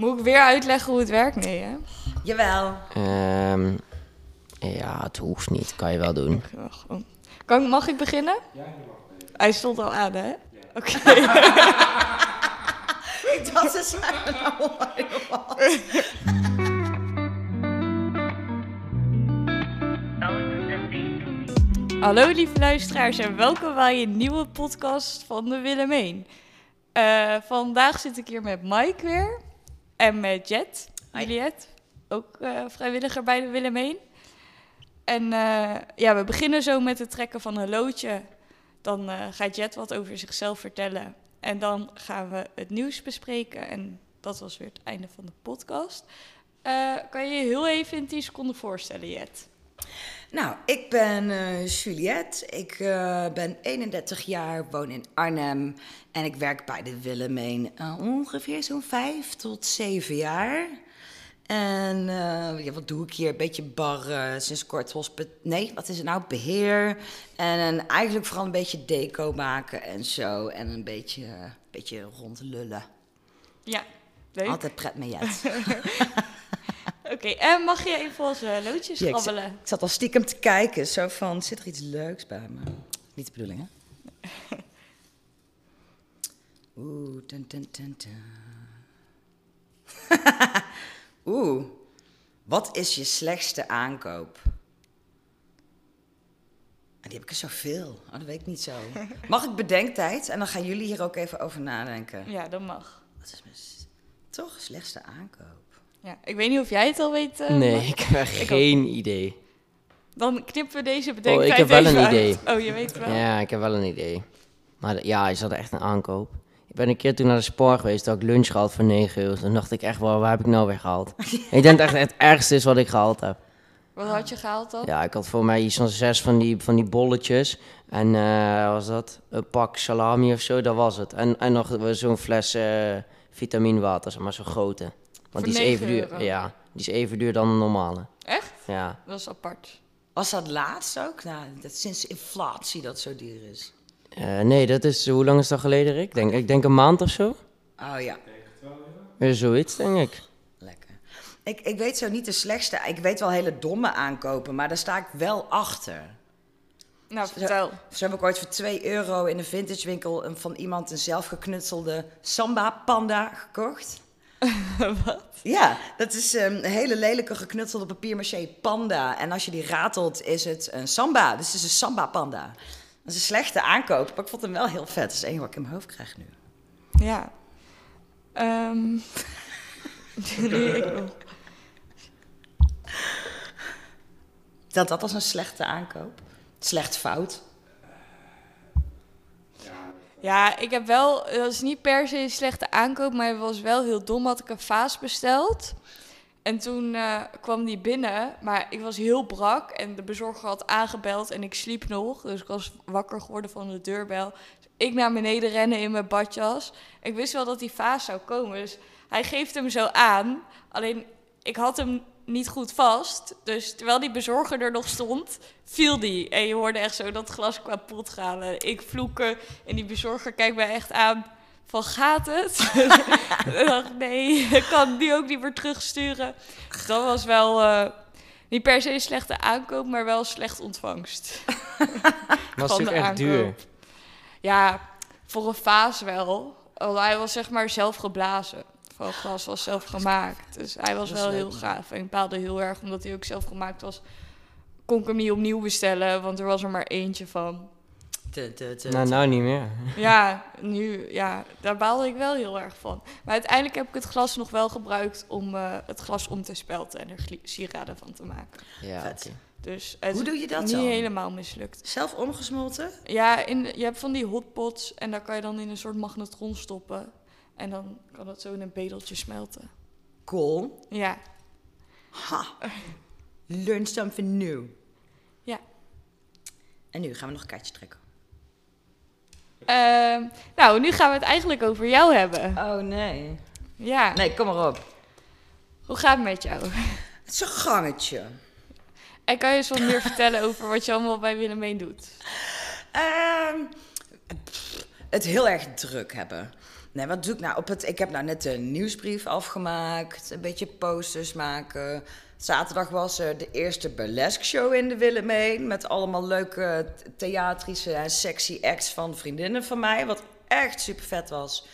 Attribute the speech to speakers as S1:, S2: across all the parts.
S1: Moet ik weer uitleggen hoe het werkt? Nee, hè?
S2: Jawel.
S3: Ehm, ja, het hoeft niet. Kan je wel doen.
S1: Gewoon- Kan, mag ik beginnen? Ja, je mag Hij stond al aan, hè? Oké.
S2: Ik dacht, ze zijn nou.
S1: Hallo lieve luisteraars en welkom bij een nieuwe podcast van de Willemeen. Eh, vandaag zit ik hier met Mike weer en met Jet,
S2: Hoi.
S1: Juliette, ook eh, vrijwilliger bij de Willemeen. En eh, ja, we beginnen zo met het trekken van een loodje. Dan eh, gaat Jet wat over zichzelf vertellen en dan gaan we het nieuws bespreken. En dat was weer het einde van de podcast. Kan je je heel even in 10 seconden voorstellen, Jet?
S2: Nou, ik ben eh, Juliette. Ik eh, ben 31 jaar, woon in Arnhem. En ik werk bij de Willemeen eh, ongeveer zo'n 5 tot 7 jaar. En ja, wat doe ik hier? Een beetje barren, sinds kort hospit... Nee, wat is het nou? Beheer. En, en eigenlijk vooral een beetje deco maken en zo. En een beetje, eh, beetje rondlullen.
S1: Ja, leuk.
S2: Altijd pret met Jet.
S1: Oké, en mag je even onze loodjes
S2: Ja, ik, zat,
S1: grabbelen?
S2: ik zat al stiekem te kijken, zo van, zit er iets leuks bij me? Niet de bedoeling, hè? Oeh, dun, dun, dun, dun. Oeh, wat is je slechtste aankoop? Ah, Die heb ik er zoveel. Oh, dat weet ik niet zo. Mag ik bedenktijd? En dan gaan jullie hier ook even over nadenken.
S1: Ja, dat mag.
S2: Wat is mijn toch slechtste aankoop?
S1: Ja, ik weet niet of jij het al weet. eh,
S3: Nee, ik heb echt geen idee.
S1: Dan knippen we deze
S3: Oh,
S1: bedenktijd
S3: ik heb wel een
S1: uit.
S3: idee.
S1: Oh, je weet wel.
S3: Ja, ik heb wel een idee. Maar de- ja, is dat echt een aankoop? Ik ben een keer toen naar de Spar geweest, had ik lunch gehaald voor 9 euro. Toen dacht ik echt wel, waar heb ik nou weer gehaald? ik denk dat het echt het ergste is wat ik gehaald heb.
S1: Wat had je gehaald dan?
S3: Ja, ik had voor mij iets van zes van die, van die bolletjes. En eh, wat was dat? Een pak salami of zo, dat was het. En, en nog zo'n fles eh vitaminewater, zeg maar zo'n grote.
S1: Voor
S3: Want die is
S1: 9
S3: even duur.
S1: euro?
S3: Ja, die is even duur dan een normale.
S1: Echt?
S3: Ja.
S1: Dat is apart.
S2: Was dat laatst ook? Nou, dat sinds inflatie dat zo duur is.
S3: Eh, nee, dat is, hoe lang is dat geleden, Rick? Denk, ik denk een maand of zo.
S2: Oh ja,
S3: Weer zoiets, denk ik.
S2: lekker. Ik, ik weet zo niet de slechtste. Ik weet wel hele domme aankopen, maar daar sta ik wel achter.
S1: Nou, vertel.
S2: Zo heb ik ooit voor 2 euro in een vintage winkel een- van iemand een zelfgeknutselde samba panda gekocht.
S1: Wat?
S2: Ja, dat is ehm, een hele lelijke geknutselde papier-maché panda. En als je die ratelt, is het een samba. Dus het is een samba panda. Dat is een slechte aankoop, maar ik vond hem wel heel vet. Dat is enige wat ik in mijn hoofd krijg nu.
S1: Ja. Ehm nee, ik nog.
S2: Dat dat als een slechte aankoop. Slecht fout.
S1: Ja, ik heb wel, dat is niet per se een slechte aankoop, maar het was wel heel dom. Had ik een vaas besteld. En toen eh, kwam die binnen, maar ik was heel brak en de bezorger had aangebeld en ik sliep nog. Dus ik was wakker geworden van de deurbel. Dus ik naar beneden rennen in mijn badjas. Ik wist wel dat die vaas zou komen, dus hij geeft hem zo aan. Alleen, ik had hem niet goed vast. Dus terwijl die bezorger er nog stond, viel die. En je hoorde echt zo dat glas kapot gaan. En ik vloeken en die bezorger kijkt mij echt aan van gaat het? ik dacht, nee, ik kan die ook niet meer terugsturen. Dat was wel eh, niet per se een slechte aankoop, maar wel slecht ontvangst.
S3: Was
S1: de
S3: echt
S1: aankoop.
S3: duur.
S1: Ja, voor een vaas wel. Hij was zeg maar zelf geblazen. Van glas was zelf gemaakt. Dus hij was wel
S2: leuk,
S1: heel gaaf. En ik baalde heel erg omdat hij ook zelf gemaakt was. Kon ik hem niet opnieuw bestellen, want er was er maar eentje van.
S2: Te, te, te,
S3: Nou, nou niet meer.
S1: Ja, nu, ja, daar baalde ik wel heel erg van. Maar uiteindelijk heb ik het glas nog wel gebruikt om eh, het glas om te spelten en er sieraden van te maken.
S3: Ja,
S2: Vet.
S1: Dus het
S2: Hoe doe je dat dan?
S1: niet helemaal mislukt.
S2: Zelf omgesmolten?
S1: Ja, in, je hebt van die hotpots en daar kan je dan in een soort magnetron stoppen. En dan kan dat zo in een bedeltje smelten.
S2: Cool.
S1: Ja,
S2: Ha. Learn something new.
S1: ja.
S2: En nu gaan we nog een kaartje trekken.
S1: Ehm, nou, nu gaan we het eigenlijk over jou hebben.
S2: Oh nee.
S1: Ja,
S2: Nee, kom maar op.
S1: hoe gaat het met jou?
S2: Het is een gangetje.
S1: En kan je eens wat meer vertellen over wat je allemaal bij Willemijn doet?
S2: Ehm, pff, het heel erg druk hebben. Nee, wat doe ik nou? Op het, ik heb nou net een nieuwsbrief afgemaakt. Een beetje posters maken. Zaterdag was er de eerste burlesque show in de Willemeen. Met allemaal leuke theatrische en sexy acts van vriendinnen van mij. Wat echt super vet was.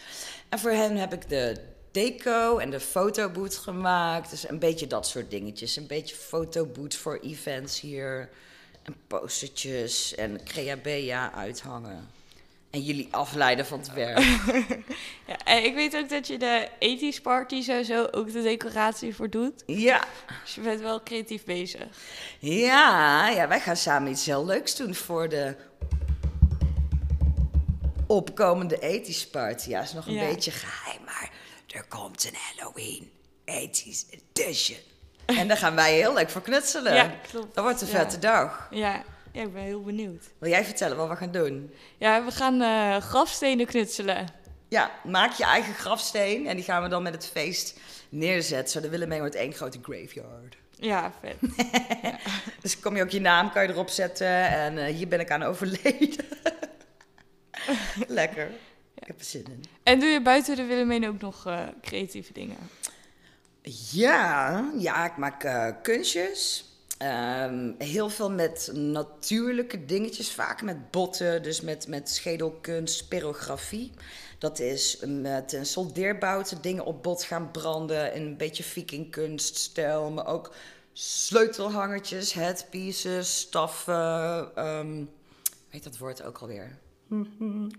S2: En voor hen heb ik de deco en de fotoboot gemaakt. Dus een beetje dat soort dingetjes. Een beetje fotoboot voor events hier. En postertjes en creabea uithangen. En jullie afleiden van het werk.
S1: Ja, en ik weet ook dat je de ethisch en zo ook de decoratie voor doet.
S2: ja.
S1: Dus je bent wel creatief bezig.
S2: Ja, ja, wij gaan samen iets heel leuks doen voor de opkomende ethisch party. Ja, is nog een
S1: Ja.
S2: beetje geheim, maar er komt een Halloween ethisch edition. En daar gaan wij heel leuk voor knutselen.
S1: Ja, klopt.
S2: Dat wordt een
S1: Ja.
S2: vette dag.
S1: Ja, ja, ik ben heel benieuwd.
S2: Wil jij vertellen wat we gaan doen?
S1: Ja, we gaan eh, grafstenen knutselen.
S2: Ja, maak je eigen grafsteen en die gaan we dan met het feest neerzetten. Zo de Willemijn wordt één grote graveyard.
S1: Ja, vet.
S2: Dus kom je ook je naam, kan je erop zetten. En eh, hier ben ik aan overleden. Lekker. Ik heb er zin in.
S1: En doe je buiten de Willemijn ook nog eh, creatieve dingen?
S2: Ja, ja ik maak kunstjes. Ehm, heel veel met natuurlijke dingetjes, vaak met botten, dus met, met schedelkunst, spirografie. Dat is met een soldeerbouten dingen op bot gaan branden, een beetje vikingkunststijl, maar ook sleutelhangertjes, headpieces, staffen, ehm weet dat woord ook alweer?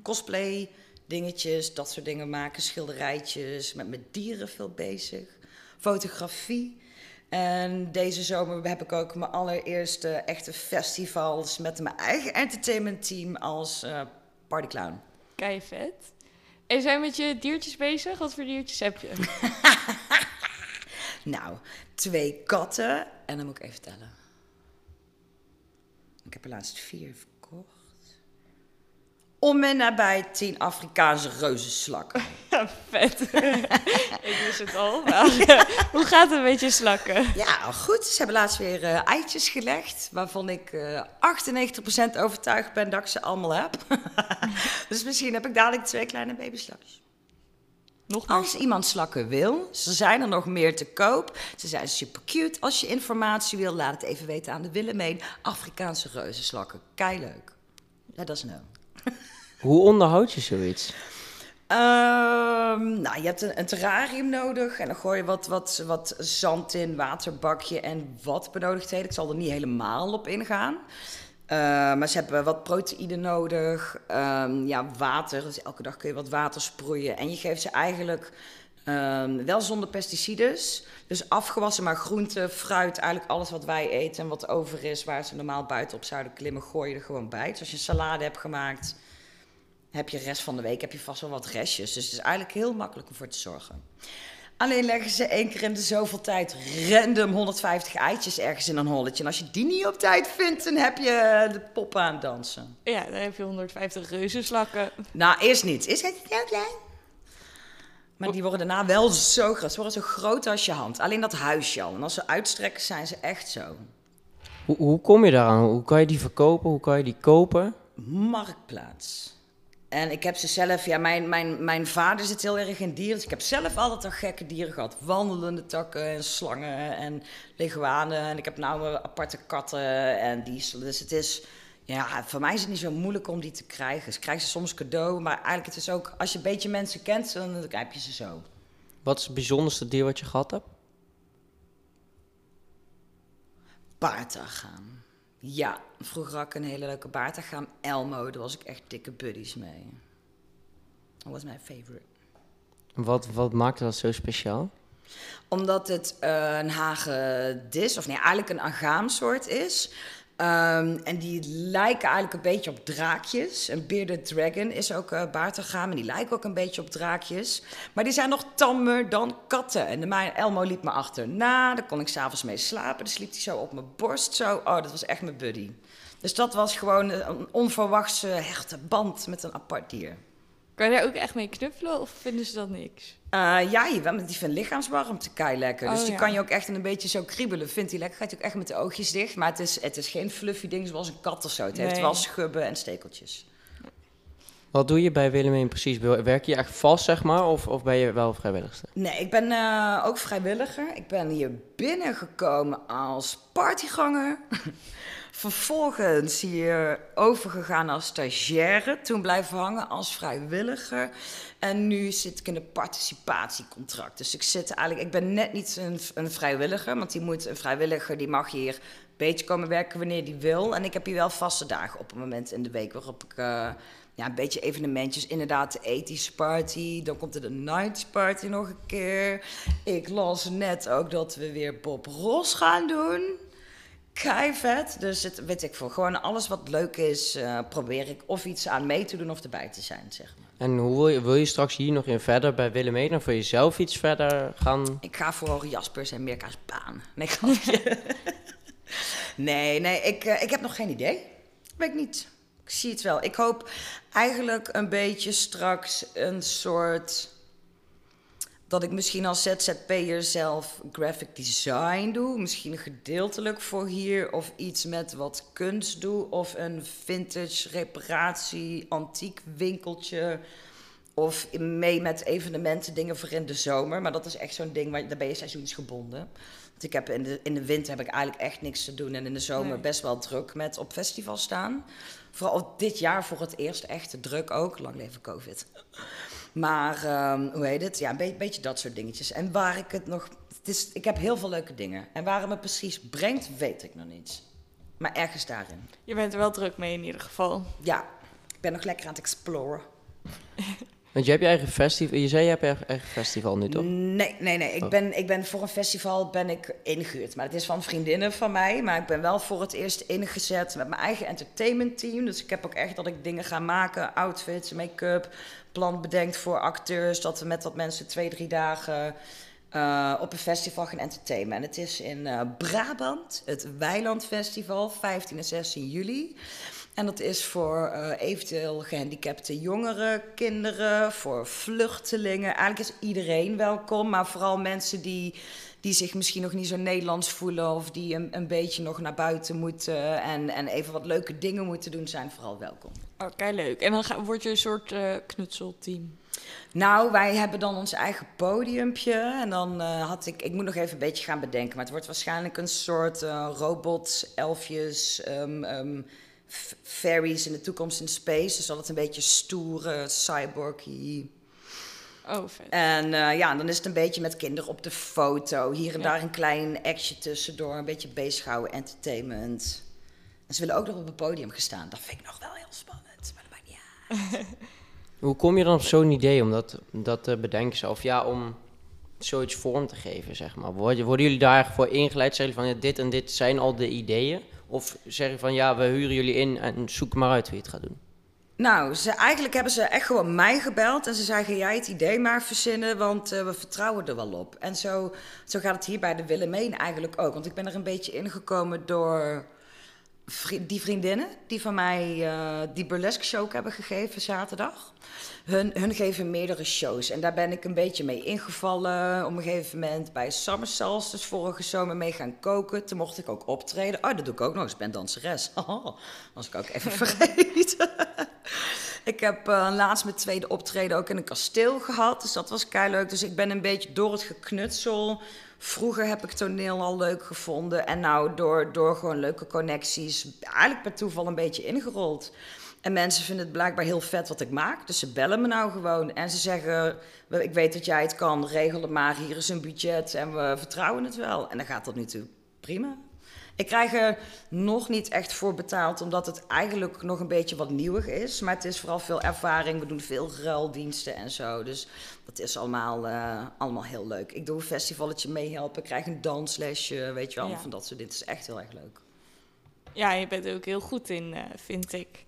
S2: Cosplay dingetjes, dat soort dingen maken, schilderijtjes, met, met dieren veel bezig, fotografie. En deze zomer heb ik ook mijn allereerste echte festivals met mijn eigen entertainmentteam als eh partyclown.
S1: Kei vet. En zijn met je diertjes bezig? Wat voor diertjes heb je?
S2: Nou, twee katten en dan moet ik even tellen. Ik heb er laatst vier verkocht. Om en nabij tien Afrikaanse reuzenslakken.
S1: Ja, vet. ik wist het al. Maar, hoe gaat het met je slakken?
S2: Ja, goed. Ze hebben laatst weer eh, eitjes gelegd. Waarvan ik eh 98% overtuigd ben dat ik ze allemaal heb. dus misschien heb ik dadelijk twee kleine babyslakjes.
S1: Nog?
S2: Als iemand slakken wil, ze zijn er nog meer te koop. Ze zijn super cute. Als je informatie wil, laat het even weten aan de Willemeen. Afrikaanse reuzenslakken. Kei leuk. Let us know.
S3: Hoe onderhoud je zoiets?
S2: Ehm, nou, je hebt een, terrarium nodig en dan gooi je wat, wat, wat zand in, waterbakje en wat benodigdheden. Ik zal er niet helemaal op ingaan. Eh, maar ze hebben wat proteïne nodig, ehm, ja, water. Dus elke dag kun je wat water sproeien. En je geeft ze eigenlijk ehm, wel zonder pesticides. Dus afgewassen maar groente, fruit, eigenlijk alles wat wij eten en wat over is, waar ze normaal buiten op zouden klimmen, gooi je er gewoon bij. Dus als je een salade hebt gemaakt, heb je de rest van de week heb je vast wel wat restjes. Dus het is eigenlijk heel makkelijk om voor te zorgen. Alleen leggen ze één keer in de zoveel tijd random 150 eitjes ergens in een holletje. En als je die niet op tijd vindt, dan heb je de poppen aan het dansen.
S1: Ja, dan heb je 150 reuzenslakken.
S2: Nou, eerst niet. Is het heel klein? Maar die worden daarna wel zo groot. Ze worden zo groot als je hand. Alleen dat huisje al. En als ze uitstrekken, zijn ze echt zo.
S3: Hoe, hoe kom je daaraan? Hoe kan je die verkopen? Hoe kan je die kopen?
S2: Marktplaats. En ik heb ze zelf, ja, mijn, mijn, mijn vader zit heel erg in dieren. Dus ik heb zelf altijd al gekke dieren gehad. Wandelende takken en slangen en leguanen. En ik heb nou aparte katten en die. Dus het is, ja, voor mij is het niet zo moeilijk om die te krijgen. Ze krijgen ze soms cadeau, maar eigenlijk het is ook, als je een beetje mensen kent, dan heb je ze zo.
S3: Wat is het bijzonderste dier wat je gehad hebt?
S2: Baardagaam. Ja, vroeger had ik een hele leuke baardagaam. Elmo, daar was ik echt dikke buddies mee. Dat was mijn favorite.
S3: Wat, wat maakte dat zo speciaal?
S2: Omdat het eh, een hagedis, of nee, eigenlijk een agaamsoort is. Ehm, en die lijken eigenlijk een beetje op draakjes. Een bearded dragon is ook uh, baardagaam. En die lijken ook een beetje op draakjes. Maar die zijn nog tammer dan katten. En de Elmo liep me achterna. Daar kon ik s'avonds mee slapen. Dan sliep hij zo op mijn borst. Zo. Oh, dat was echt mijn buddy. Dus dat was gewoon een onverwachte hechte band met een apart dier.
S1: Kan je daar ook echt mee knuffelen of vinden ze dat niks?
S2: Uh, ja, je die vindt lichaamswarmte kei lekker. Dus
S1: Oh,
S2: die
S1: ja.
S2: kan je ook echt een beetje zo kriebelen. Vindt hij lekker, gaat hij ook echt met de oogjes dicht. Maar het is, het is geen fluffy ding zoals een kat of zo. Het heeft wel schubben en stekeltjes.
S3: Wat doe je bij Willemijn precies? Werk je echt vast, zeg maar, of, of ben je wel vrijwilligster?
S2: Nee, ik ben eh, ook vrijwilliger. Ik ben hier binnengekomen als partyganger. Vervolgens hier overgegaan als stagiaire. Toen blijven hangen als vrijwilliger. En nu zit ik in een participatiecontract. Dus ik zit eigenlijk, ik ben net niet een, een vrijwilliger. Want die moet, een vrijwilliger die mag hier een beetje komen werken wanneer die wil. En ik heb hier wel vaste dagen op een moment in de week waarop ik. Uh, ja, een beetje evenementjes. Inderdaad, de ethische party. Dan komt er de night party nog een keer. Ik las net ook dat we weer Bob Ross gaan doen kei vet. Dus het weet ik voor. Gewoon alles wat leuk is, uh, probeer ik of iets aan mee te doen of erbij te zijn, zeg maar.
S3: En hoe wil je, wil je straks hier nog in verder bij Willemijn? Of wil je zelf iets verder gaan?
S2: Ik ga voor Jaspers en Mirka's baan. Nee, nee, nee, ik, uh, ik heb nog geen idee. Weet ik niet. Ik zie het wel. Ik hoop eigenlijk een beetje straks een soort dat ik misschien als ZZP'er zelf graphic design doe. Misschien gedeeltelijk voor hier. Of iets met wat kunst doe. Of een vintage reparatie, antiek winkeltje. Of mee met evenementen, dingen voor in de zomer. Maar dat is echt zo'n ding, waar, daar ben je seizoensgebonden. Want ik heb in de, in de winter heb ik eigenlijk echt niks te doen. En in de zomer best wel druk met op festival staan. Vooral dit jaar voor het eerst echt druk ook. Lang leven COVID. Maar um, hoe heet het? Ja, een beetje dat soort dingetjes. En waar ik het nog. Het is, ik heb heel veel leuke dingen. En waar het me precies brengt, weet ik nog niet. Maar ergens daarin.
S1: Je bent er wel druk mee in ieder geval.
S2: Ja, ik ben nog lekker aan het exploren.
S3: Want je hebt je eigen festival. Je zei je hebt je eigen festival nu toch?
S2: Nee, nee, nee. Ik, oh. ben, ik ben voor een festival ben ik ingehuurd. Maar het is van vriendinnen van mij. Maar ik ben wel voor het eerst ingezet met mijn eigen entertainment team. Dus ik heb ook echt dat ik dingen ga maken. Outfits, make-up, plan bedenkt voor acteurs. Dat we met wat mensen twee, drie dagen uh, op een festival gaan entertainen. En het is in uh, Brabant, het Weiland Festival, 15 en 16 juli. En dat is voor uh, eventueel gehandicapte jongeren, kinderen, voor vluchtelingen. Eigenlijk is iedereen welkom, maar vooral mensen die, die zich misschien nog niet zo Nederlands voelen of die een, een beetje nog naar buiten moeten en, en even wat leuke dingen moeten doen, zijn vooral welkom.
S1: Oké, leuk. En dan ga, word je een soort uh, knutselteam?
S2: Nou, wij hebben dan ons eigen podiumpje. En dan uh, had ik, ik moet nog even een beetje gaan bedenken, maar het wordt waarschijnlijk een soort uh, robot, elfjes. Um, um, fairies in de toekomst in space. Dus altijd een beetje stoere, cyborgy.
S1: Oh, vet.
S2: En uh, ja, dan is het een beetje met kinderen op de foto. Hier en daar een klein actje tussendoor. Een beetje bezighouden, entertainment. En ze willen ook nog op het podium gestaan. Dat vind ik nog wel heel spannend. Maar dat maakt niet uit.
S3: Hoe kom je dan op zo'n idee om dat, dat te bedenken? Of ja, om zoiets vorm te geven, zeg maar. Worden, worden jullie daar voor ingeleid? Zeggen van ja, dit en dit zijn al de ideeën? Of zeggen van ja, we huren jullie in en zoek maar uit wie het gaat doen?
S2: Nou, ze, eigenlijk hebben ze echt gewoon mij gebeld en ze zeggen: jij het idee maar verzinnen, want uh, we vertrouwen er wel op. En zo, zo gaat het hier bij de Willemeen eigenlijk ook. Want ik ben er een beetje ingekomen door die vriendinnen die van mij uh, die burlesque show hebben gegeven zaterdag. Hun, hun geven meerdere shows en daar ben ik een beetje mee ingevallen. Op een gegeven moment bij Summer Solstice vorige zomer mee gaan koken. Toen mocht ik ook optreden. Oh, dat doe ik ook nog eens. Ik ben danseres. Oh, was ik ook even vergeten. ik heb uh, laatst mijn tweede optreden ook in een kasteel gehad. Dus dat was leuk. Dus ik ben een beetje door het geknutsel Vroeger heb ik toneel al leuk gevonden. En nou, door, door gewoon leuke connecties, eigenlijk per toeval een beetje ingerold. En mensen vinden het blijkbaar heel vet wat ik maak. Dus ze bellen me nou gewoon. En ze zeggen: Ik weet dat jij het kan, regel het maar. Hier is een budget en we vertrouwen het wel. En dan gaat dat nu toe prima. Ik krijg er nog niet echt voor betaald, omdat het eigenlijk nog een beetje wat nieuwig is. Maar het is vooral veel ervaring. We doen veel ruildiensten en zo. Dus dat is allemaal, uh, allemaal heel leuk. Ik doe een festivalletje meehelpen, krijg een danslesje, weet je wel. Van dat soort Dit is echt heel erg leuk.
S1: Ja, je bent er ook heel goed in, uh, vind ik.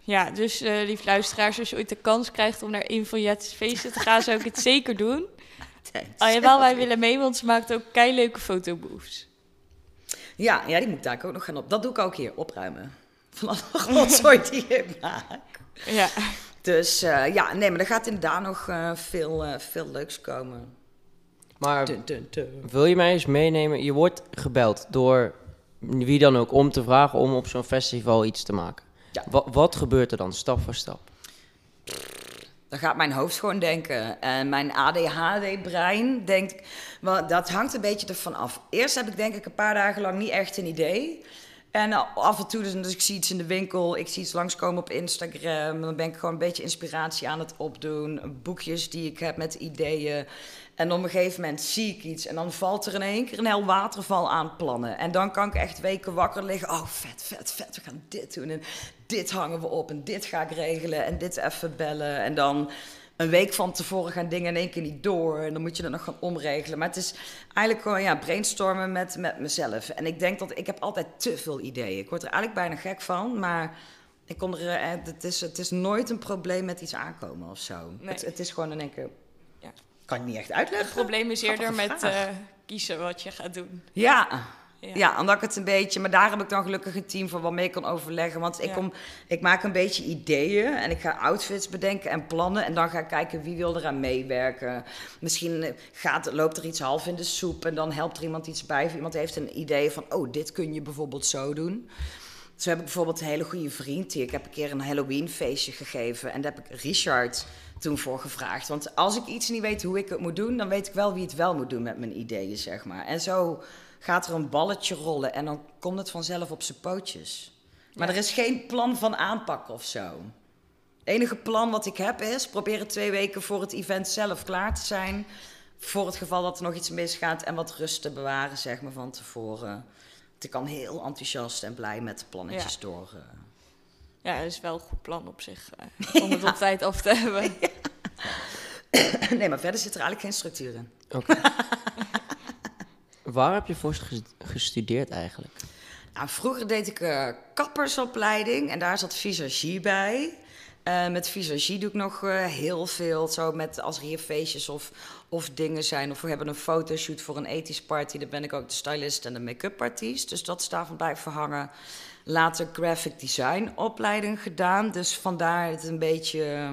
S1: Ja, dus uh, lief luisteraars, als je ooit de kans krijgt om naar een van Jet's feesten te gaan, zou ik het zeker doen. Al je wel, wij willen mee, want ze maakt ook kei leuke fotoboefs.
S2: Ja, ja, die moet ik daar ook nog gaan op. Dat doe ik ook hier, opruimen. Van alle soort die ik maak.
S1: Ja.
S2: Dus uh, ja, nee, maar er gaat inderdaad nog uh, veel, uh, veel leuks komen.
S3: Maar dun, dun, dun. wil je mij eens meenemen? Je wordt gebeld door wie dan ook om te vragen om op zo'n festival iets te maken. Ja. Wat, wat gebeurt er dan, stap voor stap?
S2: Dan gaat mijn hoofd gewoon denken. En mijn ADHD-brein denkt... Wel, dat hangt een beetje ervan af. Eerst heb ik denk ik een paar dagen lang niet echt een idee. En af en toe, dus, dus ik zie iets in de winkel, ik zie iets langskomen op Instagram. Dan ben ik gewoon een beetje inspiratie aan het opdoen. Boekjes die ik heb met ideeën. En op een gegeven moment zie ik iets en dan valt er in één keer een heel waterval aan plannen. En dan kan ik echt weken wakker liggen. Oh, vet, vet, vet, we gaan dit doen en dit hangen we op en dit ga ik regelen en dit even bellen. En dan een week van tevoren gaan dingen in één keer niet door. En dan moet je dat nog gaan omregelen. Maar het is eigenlijk gewoon ja, brainstormen met, met mezelf. En ik denk dat ik heb altijd te veel ideeën. Ik word er eigenlijk bijna gek van, maar... Ik kom er, eh, het, is, het is nooit een probleem met iets aankomen of zo.
S1: Nee.
S2: Het, het is gewoon in één keer...
S1: Ja.
S2: Kan ik niet echt uitleggen.
S1: Het probleem is eerder met eh, kiezen wat je gaat doen.
S2: Ja.
S1: Ja.
S2: Ja. omdat ik het een beetje... Maar daar heb ik dan gelukkig een team voor waarmee ik kan overleggen. Want ik,
S1: Ja.
S2: kom, ik maak een beetje ideeën en ik ga outfits bedenken en plannen. En dan ga ik kijken wie wil eraan meewerken. Misschien eh, gaat, loopt er iets half in de soep en dan helpt er iemand iets bij. Of iemand heeft een idee van, oh, dit kun je bijvoorbeeld zo doen. Zo heb ik bijvoorbeeld een hele goede vriend. Die, ik heb een keer een Halloween feestje gegeven. En daar heb ik Richard toen voor gevraagd. Want als ik iets niet weet hoe ik het moet doen... dan weet ik wel wie het wel moet doen met mijn ideeën, zeg maar. En zo gaat er een balletje rollen. En dan komt het vanzelf op zijn pootjes. Maar
S1: Ja.
S2: er is geen plan van aanpak of zo. Het enige plan wat ik heb is... proberen twee weken voor het event zelf klaar te zijn... voor het geval dat er nog iets misgaat... en wat rust te bewaren, zeg maar, van tevoren. Want ik kan heel enthousiast en blij met de plannetjes
S1: Ja.
S2: door. eh.
S1: Ja, dat is wel een goed plan op zich. eh, om het op tijd af te hebben.
S2: nee, maar verder zit er eigenlijk geen structuur in.
S3: Oké. Waar heb je voor ges- gestudeerd eigenlijk?
S2: Nou, vroeger deed ik eh kappersopleiding en daar zat visagie bij. Eh, met visagie doe ik nog eh, heel veel. Zo met als er hier feestjes of, of dingen zijn. Of we hebben een fotoshoot voor een ethisch party. Dan ben ik ook de stylist en de make-up artiest. Dus dat is daarvan blijven hangen. Later graphic design opleiding gedaan. Dus vandaar het een beetje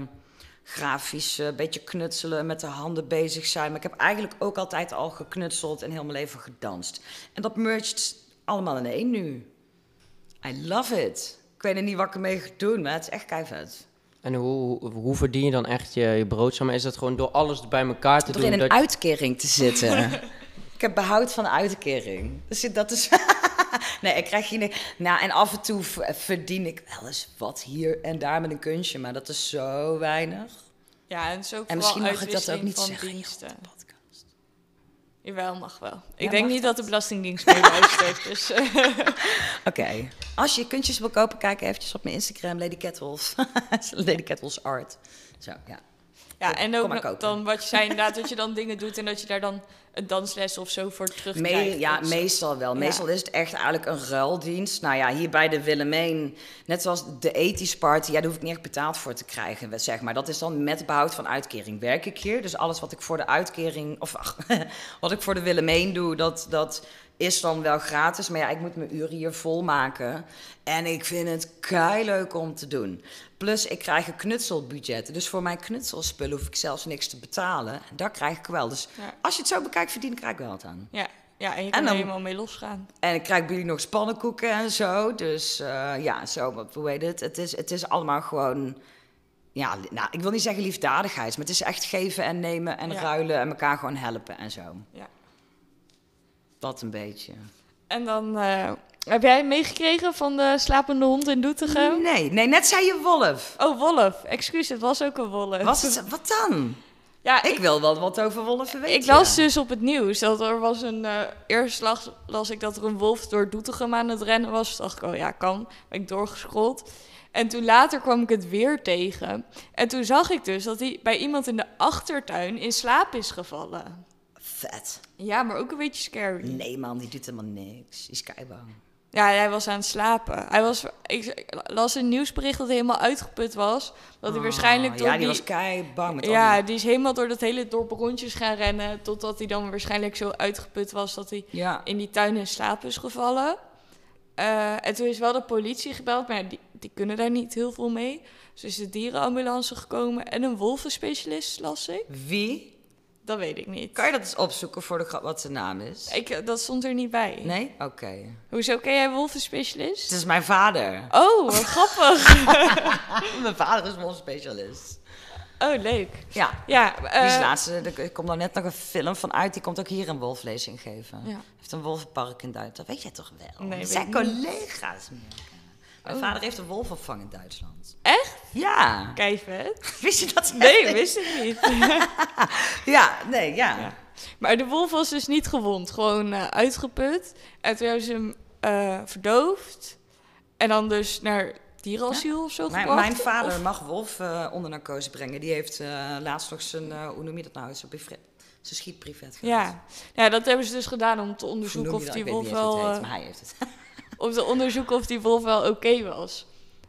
S2: grafisch, eh, een beetje knutselen, met de handen bezig zijn. Maar ik heb eigenlijk ook altijd al geknutseld en heel mijn leven gedanst. En dat merged allemaal in één nu. I love it. Ik weet niet wat ik ermee ga doen, maar het is echt keihard.
S3: En hoe, hoe, verdien je dan echt je, je brood? Is dat gewoon door alles bij elkaar te
S2: Door
S3: doen?
S2: in een
S3: dat-
S2: uitkering te zitten. ik heb behoud van uitkering. Dus dat is... nee, ik krijg geen... Nou, en af en toe verdien ik wel eens wat hier en daar met een kunstje. Maar dat is zo weinig.
S1: Ja, en zo
S2: En misschien mag ik dat ook niet
S1: van
S2: zeggen. joh,
S1: diensten.
S2: op de podcast.
S1: Jawel, mag wel. Ik denk niet dat de Belastingdienst mee luistert. Dus, eh,
S2: Oké. Als je kunstjes wil kopen, kijk eventjes op mijn Instagram, Lady Kettles. Lady Kettles Art. Zo, ja.
S1: ja, en ook dan wat je zei inderdaad, dat je dan dingen doet en dat je daar dan een dansles of zo voor terugkrijgt.
S2: Me ja,
S1: Dus-
S2: meestal wel.
S1: Ja.
S2: Meestal is het echt eigenlijk een ruildienst. Nou ja, hier bij de Willemijn, net zoals de ethisch party, ja, daar hoef ik niet echt betaald voor te krijgen, zeg maar. Dat is dan met behoud van uitkering werk ik hier. Dus alles wat ik voor de uitkering, of ach, wat ik voor de Willemijn doe, dat, dat is dan wel gratis. Maar ja, ik moet mijn uren hier volmaken. En ik vind het kei leuk om te doen. Plus, ik krijg een knutselbudget. Dus voor mijn knutselspullen hoef ik zelfs niks te betalen. En dat krijg ik wel. Dus
S1: Ja.
S2: als je het zo bekijkt, verdien ik er eigenlijk wel wat aan.
S1: Ja, ja, en je
S2: En
S1: kan er
S2: dan-
S1: helemaal mee losgaan.
S2: En ik krijg bij jullie nog spannenkoeken en zo. Dus eh, ja, zo, wat- hoe heet het? Het is, het is allemaal gewoon... Ja, nou, ik wil niet zeggen liefdadigheid, maar het is echt geven en nemen en
S1: Ja.
S2: ruilen en elkaar gewoon helpen en zo.
S1: Ja.
S2: Dat een beetje.
S1: En dan eh, heb jij meegekregen van de slapende hond in Doetinchem?
S2: Nee, nee, net zei je wolf.
S1: Oh, wolf. Excuus, het was ook een wolf.
S2: Was het, wat dan?
S1: Ja,
S2: Ik wil wel wat over wolven weten.
S1: Ik las dus op het nieuws dat er was een... eh eerst las, las ik dat er een wolf door Doetinchem aan het rennen was. Toen dacht ik, oh ja, kan. Ben ik doorgescrolld. En toen later kwam ik het weer tegen. En toen zag ik dus dat hij bij iemand in de achtertuin in slaap is gevallen.
S2: Vet.
S1: Ja, maar ook een beetje scary.
S2: Nee man, die doet helemaal niks. Die is keibang.
S1: Ja, hij was aan het slapen. Hij was, ik las een nieuwsbericht dat hij helemaal uitgeput was. Dat hij waarschijnlijk door
S2: Ah, Ja, die
S1: die...
S2: was keibang met al
S1: ja,
S2: die-
S1: die is helemaal door dat hele dorp rondjes gaan rennen. Totdat hij dan waarschijnlijk zo uitgeput was dat hij
S2: Ja.
S1: in die tuin in slaap is gevallen. Eh, en toen is wel de politie gebeld, maar die, die kunnen daar niet heel veel mee. Dus is de dierenambulance gekomen en een wolvenspecialist, las ik.
S2: Wie?
S1: Dat weet ik niet.
S2: Kan je dat eens opzoeken voor de grap wat zijn naam is?
S1: Ik, eh, dat stond er niet bij.
S2: Nee? Oké.
S1: Hoezo ken jij wolvenspecialist?
S2: Het is mijn vader.
S1: Oh, wat grappig.
S2: Mijn vader is wolfspecialist.
S1: Oh, leuk.
S2: Ja,
S1: Ja,
S2: die is
S1: eh,
S2: laatste, er komt nou net nog een film van uit, die komt ook hier een wolflezing geven.
S1: Ja.
S2: heeft een wolvenpark in Duitsland, dat weet jij toch wel?
S1: Nee,
S2: zijn collega's. Mijn
S1: Oh.
S2: vader heeft een wolvenvang in Duitsland.
S1: Echt?
S2: Ja.
S1: Kei vet.
S2: Wist je dat?
S1: Nee,
S2: echt?
S1: wist ik niet.
S2: Ja, nee, ja.
S1: Ja. Maar de wolf was dus niet gewond, gewoon eh, uitgeput. En toen hebben ze hem eh, verdoofd. En dan dus naar dierenasiel of zo gebracht.
S2: mijn vader
S1: Of-
S2: mag wolf eh, onder narcose brengen. Die heeft laatst nog zijn, eh, hoe noem je dat nou, zijn, privé- zijn schietprivet gehad.
S1: Ja. ja, dat hebben ze dus gedaan om te onderzoeken
S2: je
S1: of die wolf wel...
S2: het heet, maar hij heeft het.
S1: om te onderzoeken of die wolf wel oké was.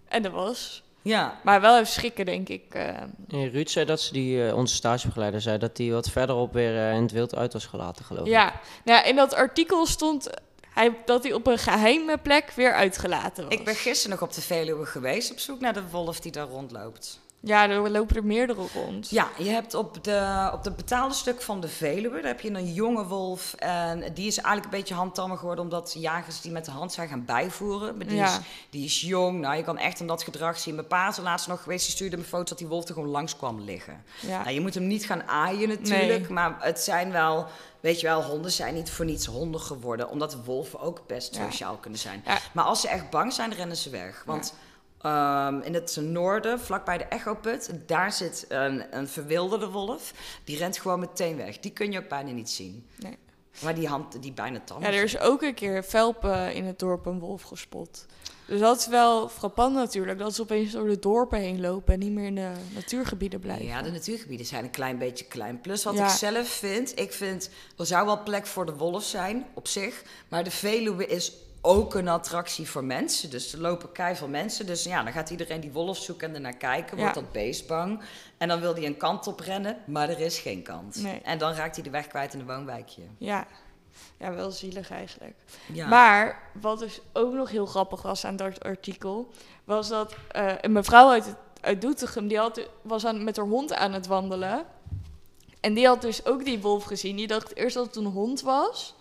S1: En dat was.
S2: Ja.
S1: Maar wel even schrikken, denk ik. eh.
S3: En Ruud zei dat ze die, eh, onze stagebegeleider zei dat hij wat verderop weer eh, in het wild uit was gelaten, geloof ik.
S1: ja. Nou, ja, in dat artikel stond hij, dat hij op een geheime plek weer uitgelaten was.
S2: Ik ben gisteren nog op de Veluwe geweest op zoek naar de wolf die daar rondloopt.
S1: Ja, er lopen er meerdere rond.
S2: Ja, je hebt op de, op de betaalde stuk van de Veluwe, daar heb je een jonge wolf. En die is eigenlijk een beetje handtammer geworden, omdat jagers die met de hand zijn gaan bijvoeren. Maar die,
S1: Ja.
S2: is, die is jong, nou je kan echt aan dat gedrag zien. Mijn pa is er laatst nog geweest, die stuurde me foto's dat die wolf er gewoon langs kwam liggen.
S1: Ja.
S2: Nou, je moet hem niet gaan aaien natuurlijk,
S1: Nee.
S2: maar het zijn wel, weet je wel, honden zijn niet voor niets honden geworden. Omdat wolven ook best
S1: Ja.
S2: sociaal kunnen zijn. Maar als ze echt bang zijn, rennen ze weg. Want ehm, in het noorden, vlakbij de Echoput, daar zit een, een verwilderde wolf. Die rent gewoon meteen weg. Die kun je ook bijna niet zien.
S1: Nee.
S2: Maar die hand, die bijna tam
S1: Ja, er is ook een keer Velpen in het dorp een wolf gespot. Dus dat is wel frappant natuurlijk, dat ze opeens door de dorpen heen lopen en niet meer in de natuurgebieden blijven.
S2: Ja, de natuurgebieden zijn een klein beetje klein. Plus wat
S1: Ja.
S2: ik zelf vind, ik vind, er zou wel plek voor de wolf zijn op zich. Maar de Veluwe is ook een attractie voor mensen. Dus er lopen keiveel mensen. Dus ja, dan gaat iedereen die wolf zoeken en ernaar kijken. Wordt
S1: Ja.
S2: dat beest bang. En dan wil hij een kant op rennen, maar er is geen kant.
S1: Nee.
S2: En dan raakt hij de weg kwijt in een woonwijkje.
S1: Ja. Ja, wel zielig eigenlijk.
S2: Ja.
S1: Maar wat dus ook nog heel grappig was aan dat artikel, was dat eh, een mevrouw uit, het- uit Doetinchem, die had, was aan, met haar hond aan het wandelen. En die had dus ook die wolf gezien. Die dacht eerst dat het een hond was,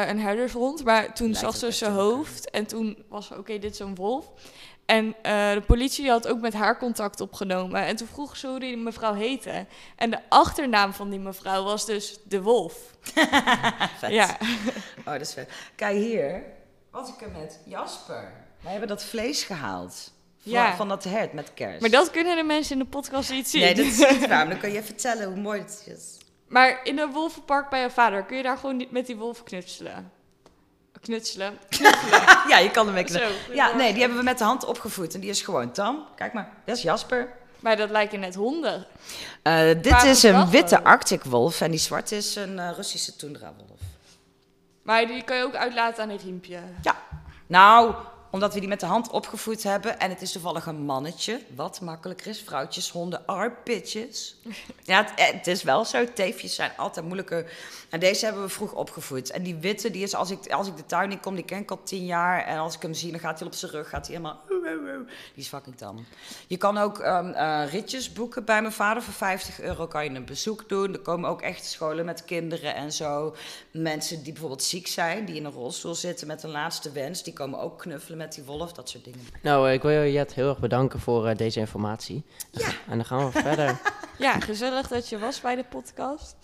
S1: eh, een herdershond. Maar toen
S2: Lijkt
S1: zag ze zijn hoofd en toen was ze, oké, dit is een wolf. En eh, de politie had ook met haar contact opgenomen. En toen vroeg ze hoe die mevrouw heette. En de achternaam van die mevrouw was dus de wolf.
S2: Vet.
S1: Ja,
S2: Oh, dat is vet. Kijk hier, was ik er met Jasper. Wij hebben dat vlees gehaald. Van,
S1: Ja.
S2: van dat hert met kerst.
S1: maar dat kunnen de mensen in de podcast niet zien.
S2: Nee, dat is niet waar. Maar dan kan je vertellen hoe mooi het is.
S1: Maar in een wolvenpark bij je vader, kun je daar gewoon niet met die wolf knutselen? Knutselen?
S2: Ja, je kan hem mee
S1: Zo.
S2: Ja, nee, die hebben we met de hand opgevoed. En die is gewoon tam. Kijk maar, dat is Jasper.
S1: Maar dat lijken net honden.
S2: Eh, dit is een witte. Arctic wolf. En die zwarte is een eh, Russische tundra wolf.
S1: Maar die kan je ook uitlaten aan een riempje.
S2: Ja. Nou, omdat we die met de hand opgevoed hebben. En het is toevallig een mannetje. Wat makkelijker is. Vrouwtjes, honden, are bitches. Ja, het, het is wel zo. Teefjes zijn altijd moeilijker. En deze hebben we vroeg opgevoed. En die witte, die is als ik, als ik de tuin in kom, die ken ik al tien jaar. En als ik hem zie, dan gaat hij op zijn rug. Gaat hij helemaal... Die is fucking tam. Je kan ook ehm, eh, ritjes boeken bij mijn vader. Voor 50 euro kan je een bezoek doen. Er komen ook echt scholen met kinderen en zo. Mensen die bijvoorbeeld ziek zijn, die in een rolstoel zitten met een laatste wens. Die komen ook knuffelen met die wolf, dat soort dingen.
S3: Nou, eh, ik wil je Jet heel erg bedanken voor eh, deze informatie.
S2: Ja.
S3: En dan gaan we verder.
S1: Ja, gezellig dat je was bij de podcast.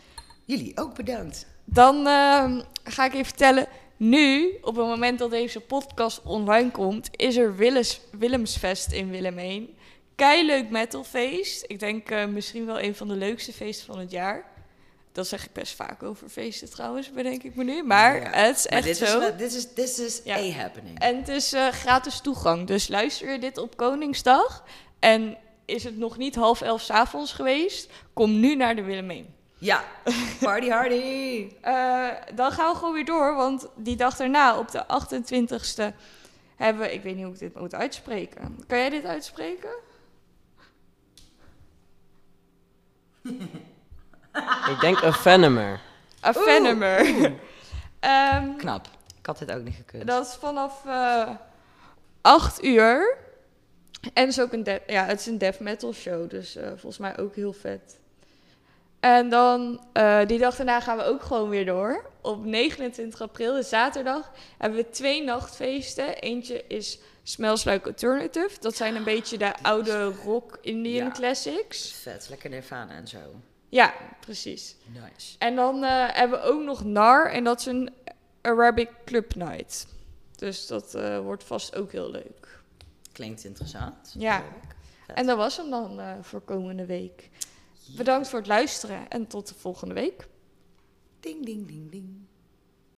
S2: Jullie ook bedankt.
S1: Dan ehm, ga ik even vertellen. Nu, op het moment dat deze podcast online komt, is er Willes, Willemsfest in. Kei leuk metalfeest. Ik denk eh, misschien wel een van de leukste feesten van het jaar. Dat zeg ik best vaak over feesten trouwens, bedenk ik me nu. Maar
S2: Ja.
S1: het is echt
S2: dit
S1: zo.
S2: dit is, dit is
S1: Ja.
S2: a happening.
S1: En het is eh, gratis toegang. Dus luister je dit op Koningsdag en is het nog niet half elf 's avonds geweest, kom nu naar de Willemeen.
S2: Ja, party hardy.
S1: Eh, dan gaan we gewoon weer door, want die dag daarna, op de 28ste, hebben we... Ik weet niet hoe ik dit moet uitspreken. Kan jij dit uitspreken?
S3: ik denk een Venomer.
S1: A Venomer. Ehm,
S2: Knap. Ik had dit ook niet gekund.
S1: dat is vanaf eh 8 uur. En het is ook een, de- ja, het is een death metal show, dus eh, volgens mij ook heel vet. En dan, eh, die dag daarna gaan we ook gewoon weer door. Op 29 april, de zaterdag, hebben we twee nachtfeesten. Eentje is Smells Like Alternative. Dat zijn een beetje de oude rock Indian
S2: Ja.
S1: classics.
S2: Vet, lekker Nirvana en zo.
S1: Ja, precies.
S2: Nice.
S1: En dan eh, hebben we ook nog NAR en dat is een Arabic Club Night. Dus dat eh, wordt vast ook heel leuk.
S2: Klinkt interessant.
S1: Ja. En dat was hem dan eh, voor komende week. Bedankt voor het luisteren en tot de volgende week.
S2: Ding, ding, ding, ding.